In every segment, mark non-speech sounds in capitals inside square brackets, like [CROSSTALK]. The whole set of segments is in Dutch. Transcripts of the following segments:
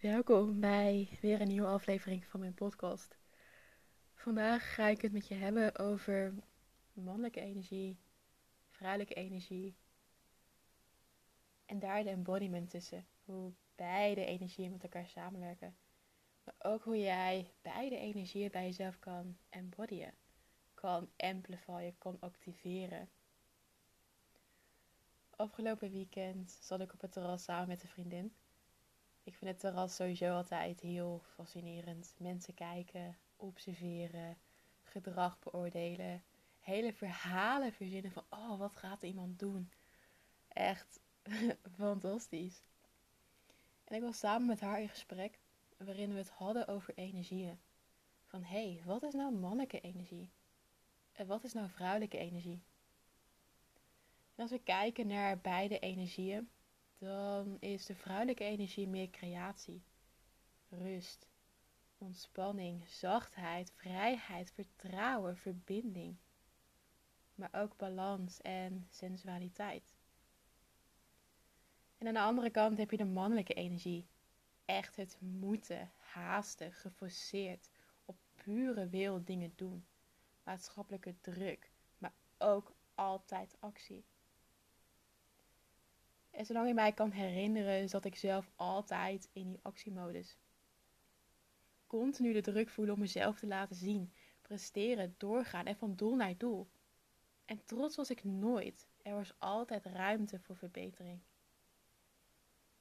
Welkom bij weer een nieuwe aflevering van mijn podcast. Vandaag ga ik het met je hebben over mannelijke energie, vrouwelijke energie en daar de embodiment tussen. Hoe beide energieën met elkaar samenwerken. Maar ook hoe jij beide energieën bij jezelf kan embodyen, kan amplifyen, kan activeren. Afgelopen weekend zat ik op het terras samen met een vriendin. Ik vind het terras sowieso altijd heel fascinerend. Mensen kijken, observeren, gedrag beoordelen. Hele verhalen verzinnen van, oh, wat gaat iemand doen? Echt [LAUGHS] fantastisch. En ik was samen met haar in gesprek, waarin we het hadden over energieën. Van, hé, hey, wat is nou mannelijke energie? En wat is nou vrouwelijke energie? En als we kijken naar beide energieën, dan is de vrouwelijke energie meer creatie, rust, ontspanning, zachtheid, vrijheid, vertrouwen, verbinding. Maar ook balans en sensualiteit. En aan de andere kant heb je de mannelijke energie. Echt het moeten, haasten, geforceerd, op pure wil dingen doen. Maatschappelijke druk, maar ook altijd actie. En zolang ik mij kan herinneren, zat ik zelf altijd in die actiemodus. Continu de druk voelen om mezelf te laten zien, presteren, doorgaan en van doel naar doel. En trots was ik nooit. Er was altijd ruimte voor verbetering.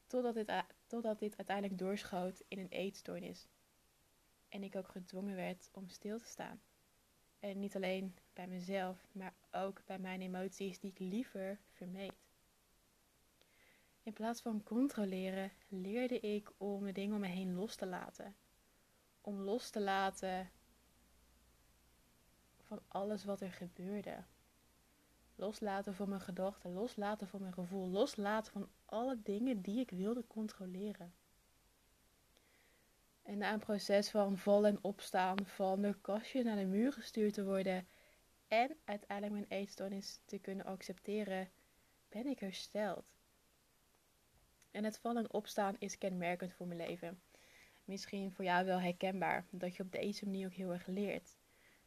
Totdat dit, totdat dit uiteindelijk doorschoot in een eetstoornis. En ik ook gedwongen werd om stil te staan. En niet alleen bij mezelf, maar ook bij mijn emoties die ik liever vermeed. In plaats van controleren leerde ik om de dingen om me heen los te laten. Om los te laten van alles wat er gebeurde. Loslaten van mijn gedachten, loslaten van mijn gevoel, loslaten van alle dingen die ik wilde controleren. En na een proces van vallen en opstaan, van de kastje naar de muur gestuurd te worden en uiteindelijk mijn eetstoornis te kunnen accepteren, ben ik hersteld. En het vallen en opstaan is kenmerkend voor mijn leven. Misschien voor jou wel herkenbaar, dat je op deze manier ook heel erg leert.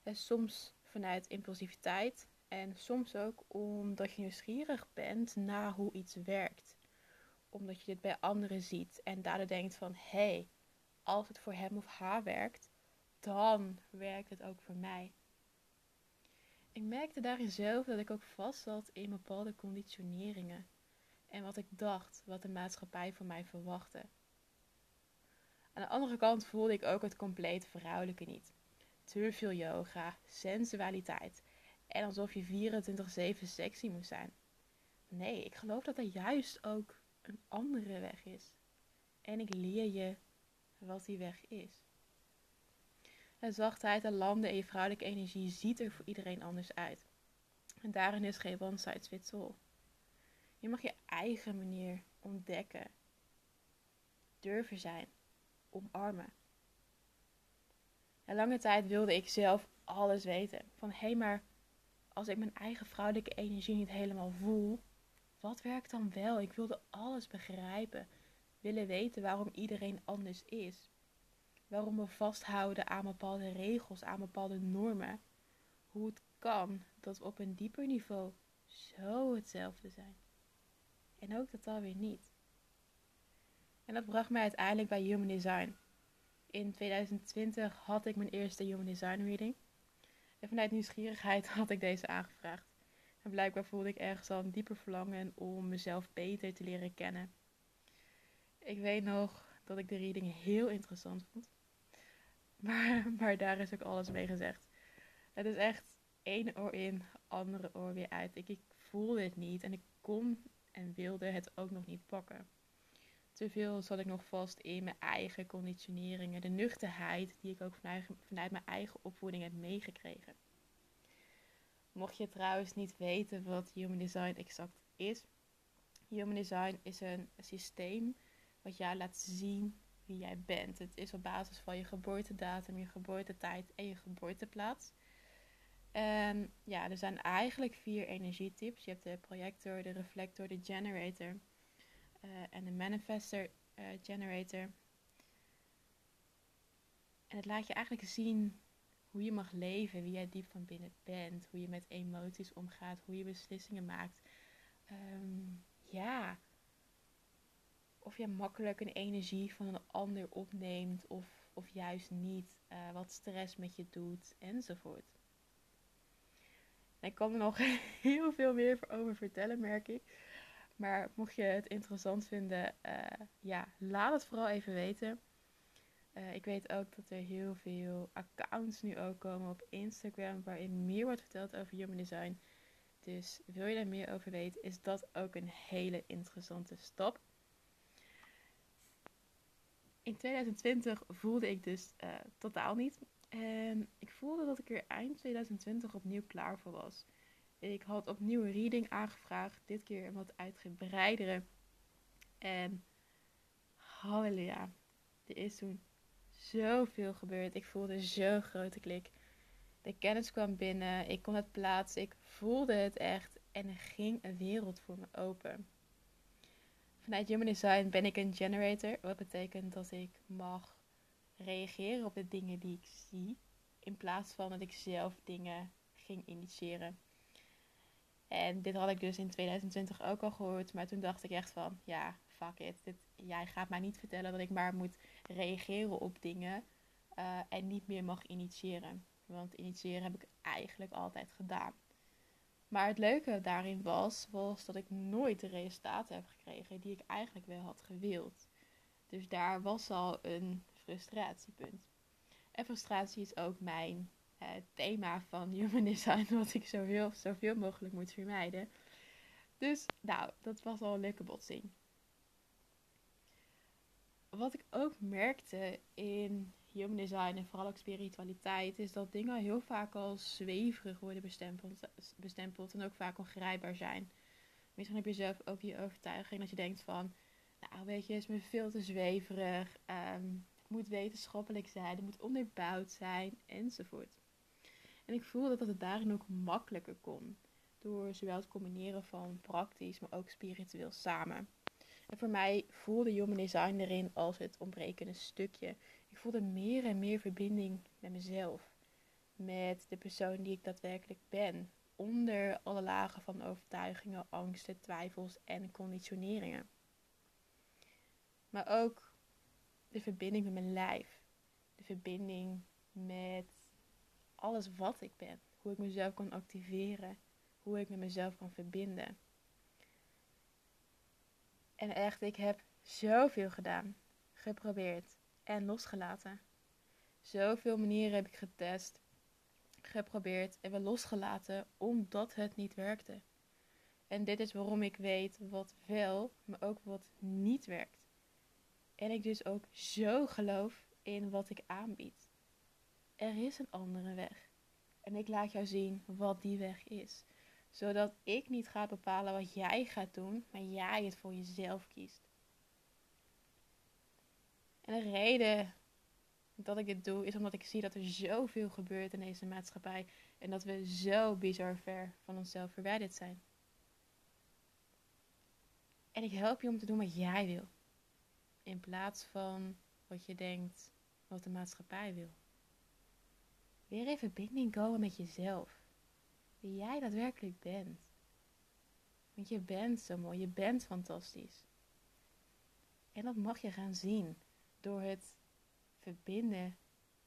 En soms vanuit impulsiviteit en soms ook omdat je nieuwsgierig bent naar hoe iets werkt. Omdat je dit bij anderen ziet en daardoor denkt van hé, hey, als het voor hem of haar werkt, dan werkt het ook voor mij. Ik merkte daarin zelf dat ik ook vast zat in bepaalde conditioneringen en wat ik dacht, wat de maatschappij van mij verwachtte. Aan de andere kant voelde ik ook het compleet vrouwelijke niet. Te veel yoga, sensualiteit en alsof je 24-7 sexy moest zijn. Nee, ik geloof dat er juist ook een andere weg is. En ik leer je wat die weg is. En zachtheid en landen en je vrouwelijke energie ziet er voor iedereen anders uit. En daarin is geen one size fits all. Je mag je eigen manier ontdekken. Durven zijn. Omarmen. En lange tijd wilde ik zelf alles weten. Van hé, hey, maar als ik mijn eigen vrouwelijke energie niet helemaal voel, wat werkt dan wel? Ik wilde alles begrijpen. Willen weten waarom iedereen anders is. Waarom we vasthouden aan bepaalde regels, aan bepaalde normen. Hoe het kan dat we op een dieper niveau zo hetzelfde zijn. En ook dat weer niet. En dat bracht mij uiteindelijk bij Human Design. In 2020 had ik mijn eerste Human Design reading. En vanuit nieuwsgierigheid [LAUGHS] had ik deze aangevraagd. En blijkbaar voelde ik ergens al een dieper verlangen om mezelf beter te leren kennen. Ik weet nog dat ik de reading heel interessant vond. [LAUGHS] Maar, maar daar is ook alles mee gezegd. Het is echt één oor in, andere oor weer uit. Ik, ik voelde het niet en ik kon en wilde het ook nog niet pakken. Te veel zat ik nog vast in mijn eigen conditioneringen, de nuchterheid die ik ook vanuit, vanuit mijn eigen opvoeding heb meegekregen. Mocht je trouwens niet weten wat Human Design exact is, Human Design is een systeem wat jou laat zien wie jij bent. Het is op basis van je geboortedatum, je geboortetijd en je geboorteplaats. En ja, er zijn eigenlijk vier energietypes. Je hebt de projector, de reflector, de generator uh, en de manifester uh, generator. En het laat je eigenlijk zien hoe je mag leven, wie jij diep van binnen bent, hoe je met emoties omgaat, hoe je beslissingen maakt. Ehm, ja, of je makkelijk een energie van een ander opneemt of, of juist niet, uh, wat stress met je doet enzovoort. Ik kan er nog [LAUGHS] heel veel meer over vertellen, merk ik. Maar mocht je het interessant vinden, uh, ja, laat het vooral even weten. Uh, ik weet ook dat er heel veel accounts nu ook komen op Instagram waarin meer wordt verteld over human design. Dus wil je daar meer over weten, is dat ook een hele interessante stap. In 2020 voelde ik dus uh, totaal niet. En ik voelde dat ik er eind 2020 opnieuw klaar voor was. Ik had opnieuw een reading aangevraagd, dit keer een wat uitgebreidere. En halleluja, er is toen zoveel gebeurd. Ik voelde zo'n grote klik. De kennis kwam binnen, ik kon het plaatsen, ik voelde het echt en er ging een wereld voor me open. Vanuit Human Design ben ik een generator, wat betekent dat ik mag reageren op de dingen die ik zie, in plaats van dat ik zelf dingen ging initiëren. En dit had ik dus in 2020 ook al gehoord, maar toen dacht ik echt van, ja, fuck it, dit, jij gaat mij niet vertellen dat ik maar moet reageren op dingen uh, en niet meer mag initiëren. Want initiëren heb ik eigenlijk altijd gedaan. Maar het leuke daarin was, was dat ik nooit de resultaten heb gekregen die ik eigenlijk wel had gewild. Dus daar was al een frustratiepunt. En frustratie is ook mijn uh, thema van [LAUGHS] Human Design, wat ik zoveel, zoveel mogelijk moet vermijden. Dus nou, dat was al een leuke botsing wat ik ook merkte in human design en vooral ook spiritualiteit, is dat dingen heel vaak als zweverig worden bestempeld, bestempeld en ook vaak ongrijpbaar zijn. Misschien heb je zelf ook die overtuiging dat je denkt van, nou weet je, is me veel te zweverig, het moet wetenschappelijk zijn, het moet onderbouwd zijn, enzovoort. En ik voelde dat het daarin ook makkelijker kon, door zowel het combineren van praktisch, maar ook spiritueel samen. En voor mij voelde Human Design erin als het ontbrekende stukje. Ik voelde meer en meer verbinding met mezelf. Met de persoon die ik daadwerkelijk ben. Onder alle lagen van overtuigingen, angsten, twijfels en conditioneringen. Maar ook de verbinding met mijn lijf. De verbinding met alles wat ik ben. Hoe ik mezelf kan activeren. Hoe ik met mezelf kan verbinden. En echt, ik heb zoveel gedaan, geprobeerd en losgelaten. Zoveel manieren heb ik getest, geprobeerd en weer losgelaten omdat het niet werkte. En dit is waarom ik weet wat wel, maar ook wat niet werkt. En ik dus ook zo geloof in wat ik aanbied. Er is een andere weg. En ik laat jou zien wat die weg is zodat ik niet ga bepalen wat jij gaat doen, maar jij het voor jezelf kiest. En de reden dat ik dit doe, is omdat ik zie dat er zoveel gebeurt in deze maatschappij. En dat we zo bizar ver van onszelf verwijderd zijn. En ik help je om te doen wat jij wil. In plaats van wat je denkt wat de maatschappij wil. Weer even verbinding komen met jezelf wie jij daadwerkelijk bent. Want je bent zo mooi, je bent fantastisch. En dat mag je gaan zien door het verbinden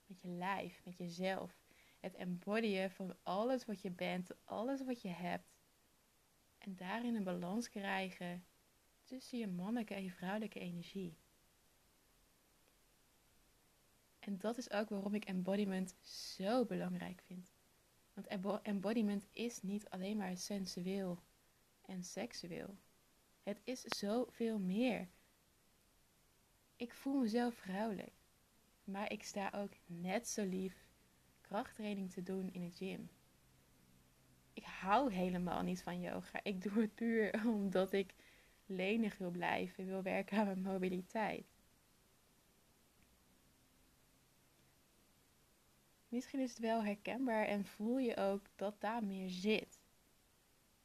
met je lijf, met jezelf. Het embodyen van alles wat je bent, alles wat je hebt. En daarin een balans krijgen tussen je mannelijke en je vrouwelijke energie. En dat is ook waarom ik embodiment zo belangrijk vind. Want embodiment is niet alleen maar sensueel en seksueel. Het is zoveel meer. Ik voel mezelf vrouwelijk, maar ik sta ook net zo lief krachttraining te doen in het gym. Ik hou helemaal niet van yoga. Ik doe het puur [LAUGHS] omdat ik lenig wil blijven, wil werken aan mijn mobiliteit. Misschien is het wel herkenbaar en voel je ook dat daar meer zit.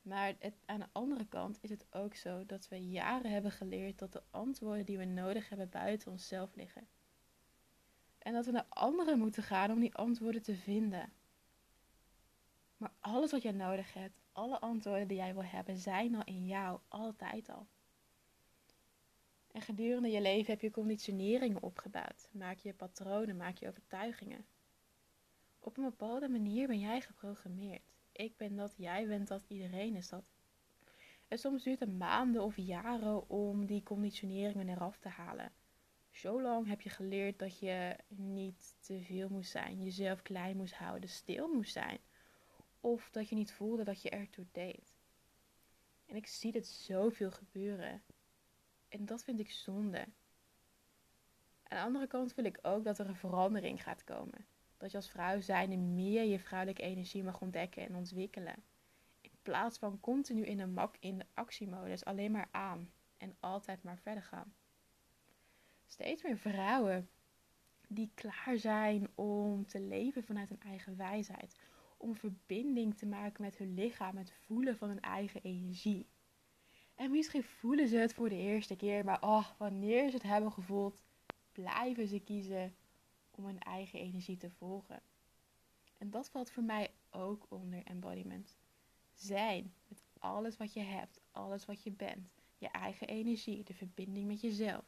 Maar aan de andere kant is het ook zo dat we jaren hebben geleerd dat de antwoorden die we nodig hebben buiten onszelf liggen. En dat we naar anderen moeten gaan om die antwoorden te vinden. Maar alles wat jij nodig hebt, alle antwoorden die jij wil hebben, zijn al in jou, altijd al. En gedurende je leven heb je conditioneringen opgebouwd. Maak je patronen, maak je overtuigingen. Op een bepaalde manier ben jij geprogrammeerd. Ik ben dat, jij bent dat, iedereen is dat. En soms duurt het maanden of jaren om die conditioneringen eraf te halen. Zo lang heb je geleerd dat je niet te veel moest zijn, jezelf klein moest houden, stil moest zijn. Of dat je niet voelde dat je ertoe deed. En ik zie dit zoveel gebeuren. En dat vind ik zonde. Aan de andere kant wil ik ook dat er een verandering gaat komen. Dat je als vrouw zijnde meer je vrouwelijke energie mag ontdekken en ontwikkelen. In plaats van continu in, een mak in de actiemodus alleen maar aan en altijd maar verder gaan. Steeds meer vrouwen die klaar zijn om te leven vanuit hun eigen wijsheid. Om verbinding te maken met hun lichaam, het voelen van hun eigen energie. En misschien voelen ze het voor de eerste keer, maar oh, wanneer ze het hebben gevoeld, blijven ze kiezen om hun eigen energie te volgen. En dat valt voor mij ook onder embodiment. Zijn met alles wat je hebt, alles wat je bent, je eigen energie, de verbinding met jezelf.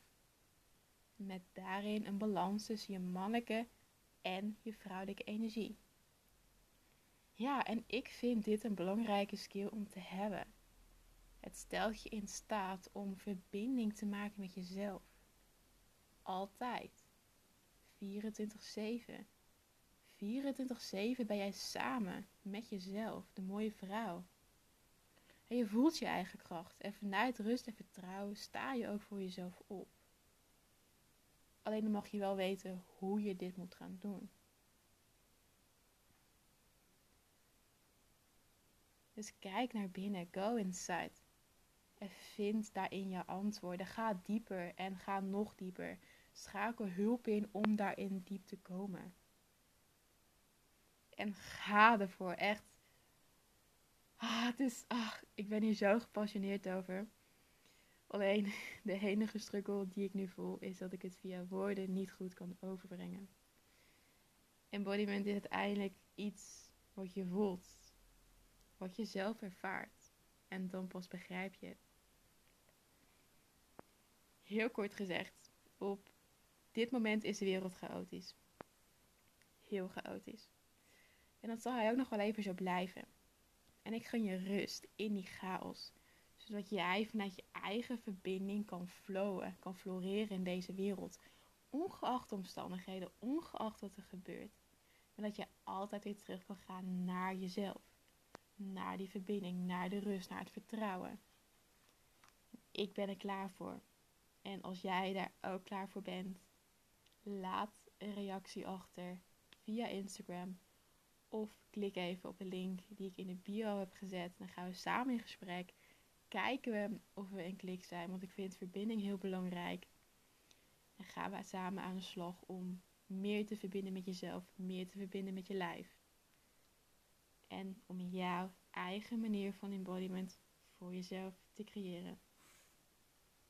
Met daarin een balans tussen je mannelijke en je vrouwelijke energie. Ja, en ik vind dit een belangrijke skill om te hebben. Het stelt je in staat om verbinding te maken met jezelf. Altijd. 24-7. 24-7 ben jij samen met jezelf, de mooie vrouw. En je voelt je eigen kracht. En vanuit rust en vertrouwen sta je ook voor jezelf op. Alleen dan mag je wel weten hoe je dit moet gaan doen. Dus kijk naar binnen, go inside. En vind daarin je antwoorden. Ga dieper en ga nog dieper. Schakel hulp in om daarin diep te komen. En ga ervoor, echt. Ah, het is, ach, ik ben hier zo gepassioneerd over. Alleen [LAUGHS] de enige struggle die ik nu voel is dat ik het via woorden niet goed kan overbrengen. Embodiment is uiteindelijk iets wat je voelt, wat je zelf ervaart. En dan pas begrijp je het. Heel kort gezegd, op dit moment is de wereld chaotisch. Heel chaotisch. En dat zal hij ook nog wel even zo blijven. En ik gun je rust in die chaos. Zodat jij vanuit je eigen verbinding kan flowen, kan floreren in deze wereld. Ongeacht omstandigheden, ongeacht wat er gebeurt. En dat je altijd weer terug kan gaan naar jezelf. Naar die verbinding, naar de rust, naar het vertrouwen. Ik ben er klaar voor. En als jij daar ook klaar voor bent, laat een reactie achter via Instagram. Of klik even op de link die ik in de bio heb gezet. Dan gaan we samen in gesprek. Kijken we of we een klik zijn. Want ik vind verbinding heel belangrijk. En gaan we samen aan de slag om meer te verbinden met jezelf. Meer te verbinden met je lijf. En om jouw eigen manier van embodiment voor jezelf te creëren.